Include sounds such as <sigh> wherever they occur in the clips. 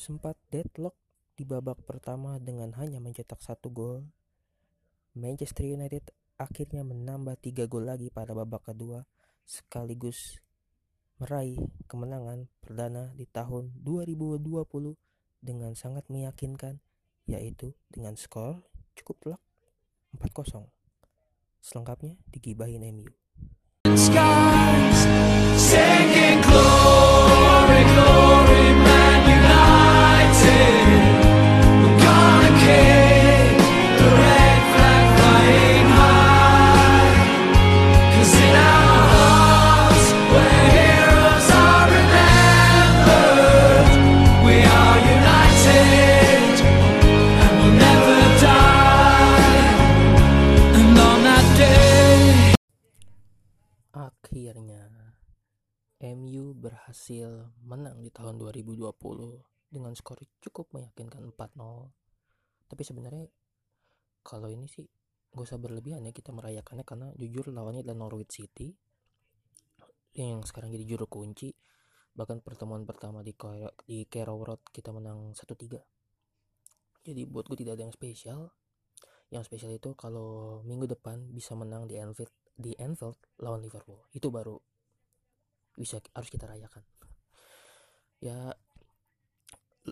sempat deadlock di babak pertama dengan hanya mencetak satu gol. Manchester United akhirnya menambah tiga gol lagi pada babak kedua sekaligus meraih kemenangan perdana di tahun 2020 dengan sangat meyakinkan yaitu dengan skor cukup telak 4-0. Selengkapnya digibahin MU. Skies, berhasil menang di tahun 2020 dengan skor cukup meyakinkan 4-0 tapi sebenarnya kalau ini sih gak usah berlebihan ya kita merayakannya karena jujur lawannya adalah Norwich City yang sekarang jadi juru kunci. Bahkan pertemuan pertama di di Carrow Road kita menang 1-3 jadi buat gue tidak ada yang spesial. Yang spesial itu kalau minggu depan bisa menang di Anfield di Anfield lawan Liverpool. Itu baru bisa harus kita rayakan. Ya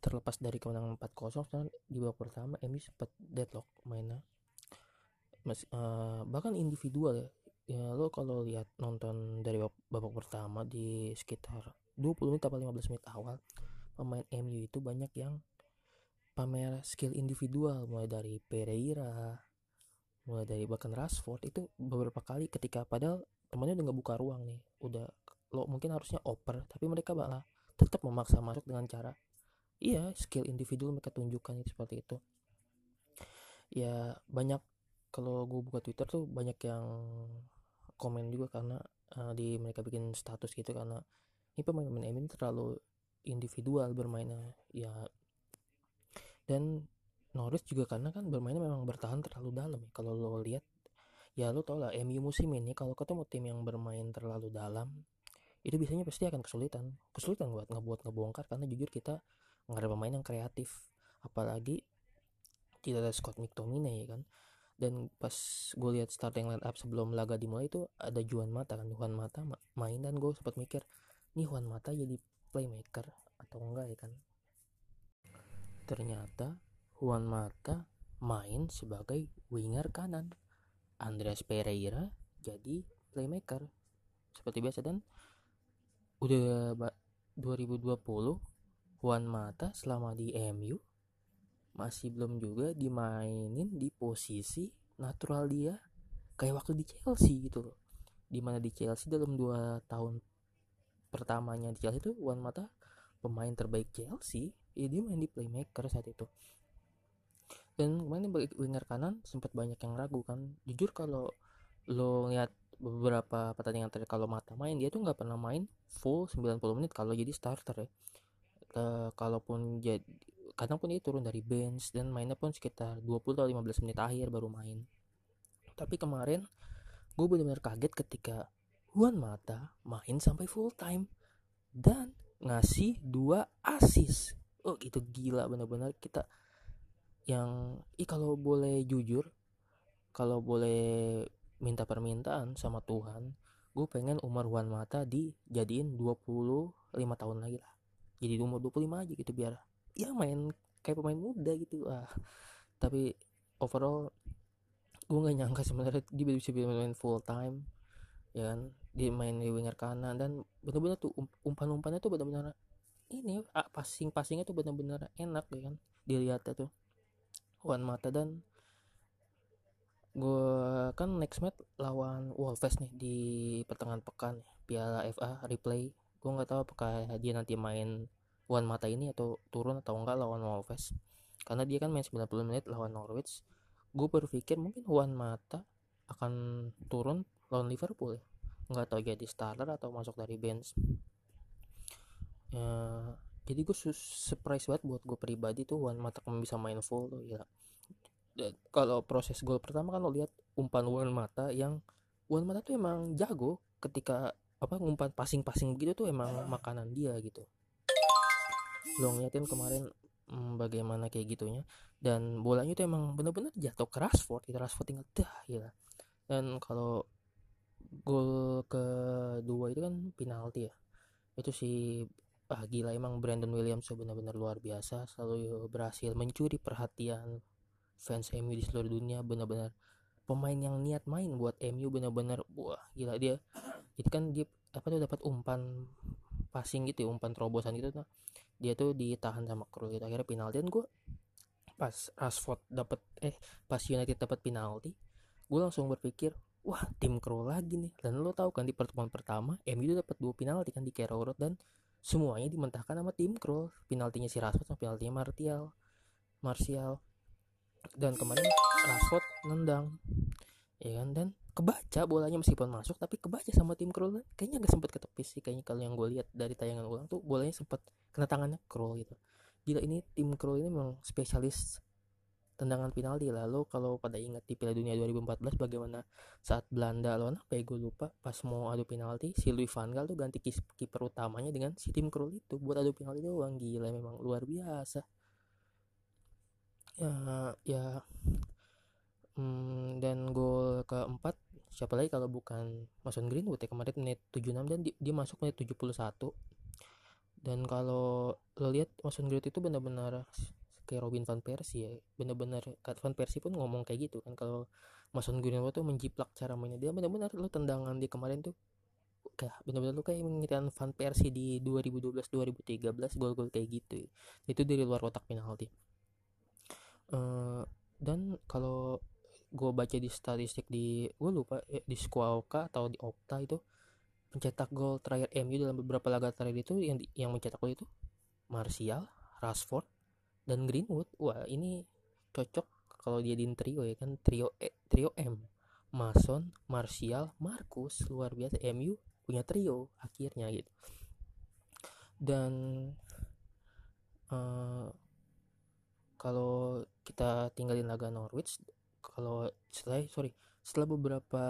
terlepas dari kemenangan 4-0 dan di babak pertama MU sempat deadlock mainnya. Mas, uh, bahkan individual ya. Ya lo kalau lihat nonton dari babak, babak pertama di sekitar 20 menit atau 15 menit awal pemain MU itu banyak yang pamer skill individual mulai dari Pereira mulai dari bahkan Rashford itu beberapa kali ketika padahal temannya udah nggak buka ruang nih udah lo mungkin harusnya oper tapi mereka malah tetap memaksa masuk dengan cara iya skill individu mereka tunjukkan itu seperti itu. Ya banyak kalau gue buka twitter tuh banyak yang komen juga karena uh, di mereka bikin status gitu karena ini pemain-pemain ini terlalu individual bermainnya ya. Dan Norris juga karena kan bermainnya memang bertahan terlalu dalam ya kalau lo lihat ya lo tau lah MU musim ini kalau ketemu tim yang bermain terlalu dalam itu biasanya pasti akan kesulitan. Kesulitan buat ngebuat ngebongkar karena jujur kita nggak ada pemain yang kreatif. Apalagi tidak ada Scott McTominay ya kan? Dan pas gue lihat starting line up sebelum laga dimulai itu ada Juan Mata kan? Juan Mata main dan gue sempat mikir nih Juan Mata jadi playmaker atau enggak ya kan? Ternyata Juan Mata main sebagai winger kanan. Andreas Pereira jadi playmaker. Seperti biasa dan udah 2020 Juan Mata selama di MU masih belum juga dimainin di posisi natural dia. Kayak waktu di Chelsea gitu loh. Di mana di Chelsea dalam dua tahun pertamanya di Chelsea itu Juan Mata pemain terbaik Chelsea. Ya dia main di playmaker saat itu. Dan kemarin winger kanan sempat banyak yang ragu kan. Jujur kalau lo lihat beberapa pertandingan terakhir kalau mata main dia tuh nggak pernah main full 90 menit kalau jadi starter ya. E, kalaupun jadi kadang pun dia turun dari bench dan mainnya pun sekitar 20 atau 15 menit akhir baru main. Tapi kemarin gue benar-benar kaget ketika Juan Mata main sampai full time dan ngasih dua asis oh itu gila benar-benar kita yang ih kalau boleh jujur kalau boleh minta permintaan sama Tuhan gue pengen umur Juan Mata dijadiin 25 tahun lagi lah. Jadi umur 25 aja gitu biar ya main kayak pemain muda gitu ah. Tapi overall gue nggak nyangka sebenarnya dia bisa main full time ya kan? Dia main di winger kanan dan benar-benar tuh um, umpan-umpannya tuh benar-benar ini passing-passingnya tuh benar-benar enak ya kan? Dilihatnya tuh Juan Mata dan gue kan next match lawan Wolves nih di pertengahan pekan Piala FA replay. Gue nggak tahu apakah dia nanti main Juan Mata ini atau turun atau enggak lawan Wolves. Karena dia kan main 90 menit lawan Norwich. Gue berpikir mungkin Juan Mata akan turun lawan Liverpool ya. Nggak tahu jadi starter atau masuk dari bench. Ya, jadi gue surprise banget buat gue pribadi tuh Juan Mata bisa main full tuh ya kalau proses gol pertama kan lo lihat umpan Wan Mata yang Wan Mata tuh emang jago ketika apa umpan passing-passing begitu tuh emang makanan dia gitu. Lo ngeliatin kemarin hmm, bagaimana kayak gitunya. Dan bolanya itu emang bener-bener jatuh ke Rashford itu Rashford tinggal dah gila. Dan kalau gol kedua itu kan penalti ya. Itu si ah gila emang Brandon Williams benar-benar luar biasa selalu berhasil mencuri perhatian fans MU di seluruh dunia benar-benar pemain yang niat main buat MU benar-benar wah gila dia. Itu kan dia apa tuh dapat umpan passing gitu ya, umpan terobosan gitu nah dia tuh ditahan sama Krul gitu akhirnya penalti. Dan gue pas Rashford dapat eh pas United dapat penalti gue langsung berpikir wah tim Krul lagi nih. Dan lo tau kan di pertemuan pertama MU dapat dua penalti kan di Carrow Road dan semuanya dimentahkan sama tim Kroll penaltinya si Rashford sama penaltinya Martial. Martial dan kemarin Rashford nendang. Ya kan? Dan kebaca bolanya meskipun masuk tapi kebaca sama tim Kroll kayaknya gak sempet ketepis sih. Kayaknya kalau yang gue lihat dari tayangan ulang tuh bolanya sempet kena tangannya Kroll gitu. Gila ini tim Kroll ini memang spesialis tendangan penalti. Lalu kalau pada ingat di Piala Dunia 2014 bagaimana saat Belanda lawan apa ya? Gue lupa. Pas mau adu penalti si Louis van Gaal tuh ganti kiper utamanya dengan si tim Krul itu. Buat adu penalti doang. Gila memang luar biasa ya ya. Hmm, dan gol keempat siapa lagi kalau bukan Mason Greenwood ya kemarin menit 76 dan dia, dia masuk menit 71 dan kalau lo lihat Mason Greenwood itu benar-benar kayak Robin van Persie ya. Bener-bener Van Persie pun ngomong kayak gitu kan kalau Mason Greenwood tuh menjiplak cara mainnya. Dia bener-bener lo tendangan di kemarin tuh kayak bener-bener lo kayak mengingatkan Van Persie di 2012 2013 gol-gol kayak gitu ya. itu dari luar kotak penalti uh, dan kalau gue baca di statistik di gue lupa ya, di Squawka atau di Opta itu pencetak gol terakhir MU dalam beberapa laga terakhir itu yang yang mencetak gol itu Martial, Rashford, dan Greenwood. Wah ini cocok kalau dia di trio ya kan trio e, trio M. Mason Martial Marcus luar biasa MU punya trio akhirnya gitu. Dan uh, kalau kita tinggalin laga Norwich kalau setelah sorry setelah beberapa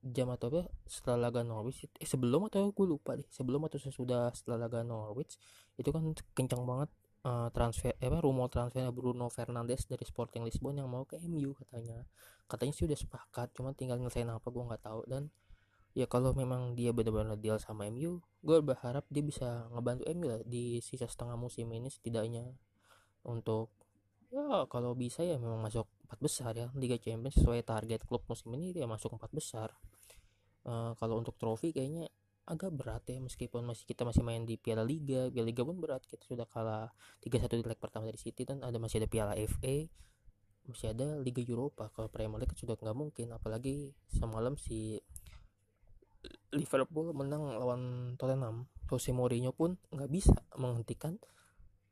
jam atau apa setelah laga Norwich eh sebelum atau gue lupa deh. Sebelum atau sesudah setelah laga Norwich itu kan kencang banget uh, transfer eh, apa rumor transfer Bruno Fernandes dari Sporting Lisbon yang mau ke MU katanya. Katanya sih udah sepakat cuma tinggal nyelesain apa gue nggak tahu. Dan ya kalau memang dia benar-benar deal sama MU gue berharap dia bisa ngebantu MU lah di sisa setengah musim ini setidaknya untuk ya kalau bisa ya memang masuk empat besar ya. Liga Champions sesuai target klub musim ini dia masuk empat besar. Uh, kalau untuk trofi kayaknya agak berat ya meskipun masih kita masih main di Piala Liga. Piala Liga pun berat kita sudah kalah 3-1 di leg pertama dari City dan ada masih ada Piala FA masih ada Liga Eropa. Kalau Premier League sudah nggak mungkin apalagi semalam si Liverpool menang lawan Tottenham. Jose Mourinho pun nggak bisa menghentikan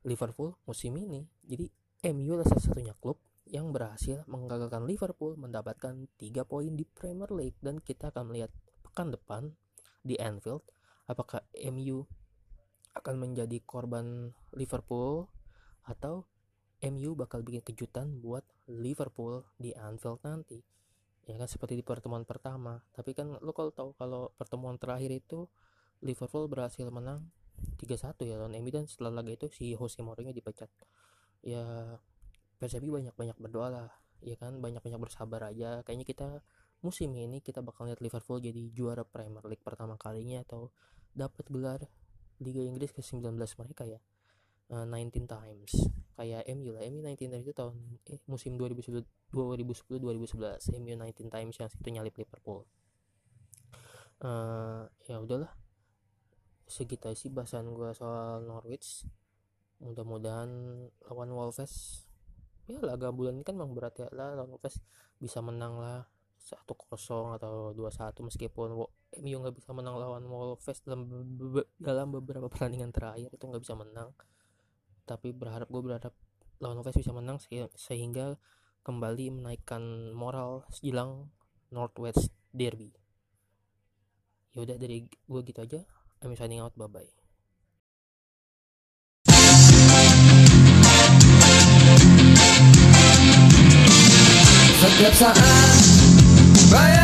Liverpool musim ini. Jadi MU adalah satu-satunya klub yang berhasil menggagalkan Liverpool mendapatkan 3 poin di Premier League. Dan kita akan melihat pekan depan di Anfield apakah MU akan menjadi korban Liverpool atau MU bakal bikin kejutan buat Liverpool di Anfield nanti. Ya kan seperti di pertemuan pertama. Tapi kan lo kalau tahu kalau pertemuan terakhir itu Liverpool berhasil menang 3-1 ya lawan MU dan setelah laga itu si Jose Mourinho dipecat ya PSV banyak-banyak berdoa lah ya kan? Banyak-banyak bersabar aja. Kayaknya kita musim ini kita bakal lihat Liverpool jadi juara Premier League pertama kalinya atau dapat gelar Liga Inggris ke-19 mereka ya. Uh, eh, 19 times. Kayak MU lah. MU 19 times itu tahun eh musim 2010 2010 2011 MU 19 times yang itu nyalip Liverpool. Uh, ya udahlah. Segitu sih bahasan gue soal Norwich mudah-mudahan lawan Wolves. Ya laga bulan ini kan memang berat ya. Lah lawan Wolves bisa menang lah satu kosong atau dua satu meskipun MU nggak bisa menang lawan Wolves dalam be dalam beberapa <laughs> pertandingan terakhir itu nggak bisa menang. Tapi berharap gue berharap lawan Wolves bisa menang sehingga kembali menaikkan moral jelang Northwest Derby. Yaudah dari gue gitu aja. I'm signing out. Bye bye setiap saat Bayang selalu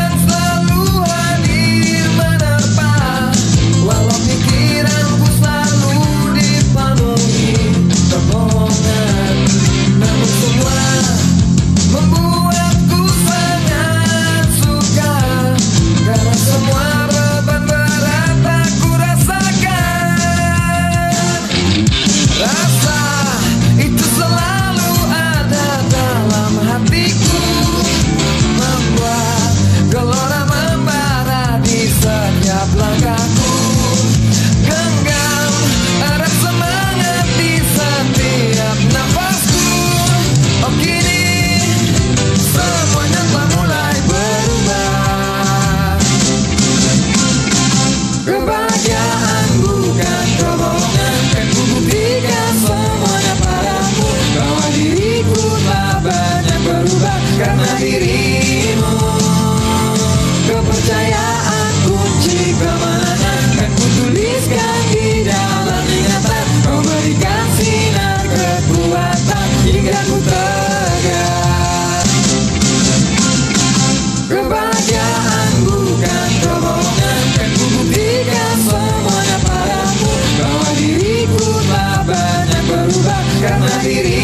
vivir.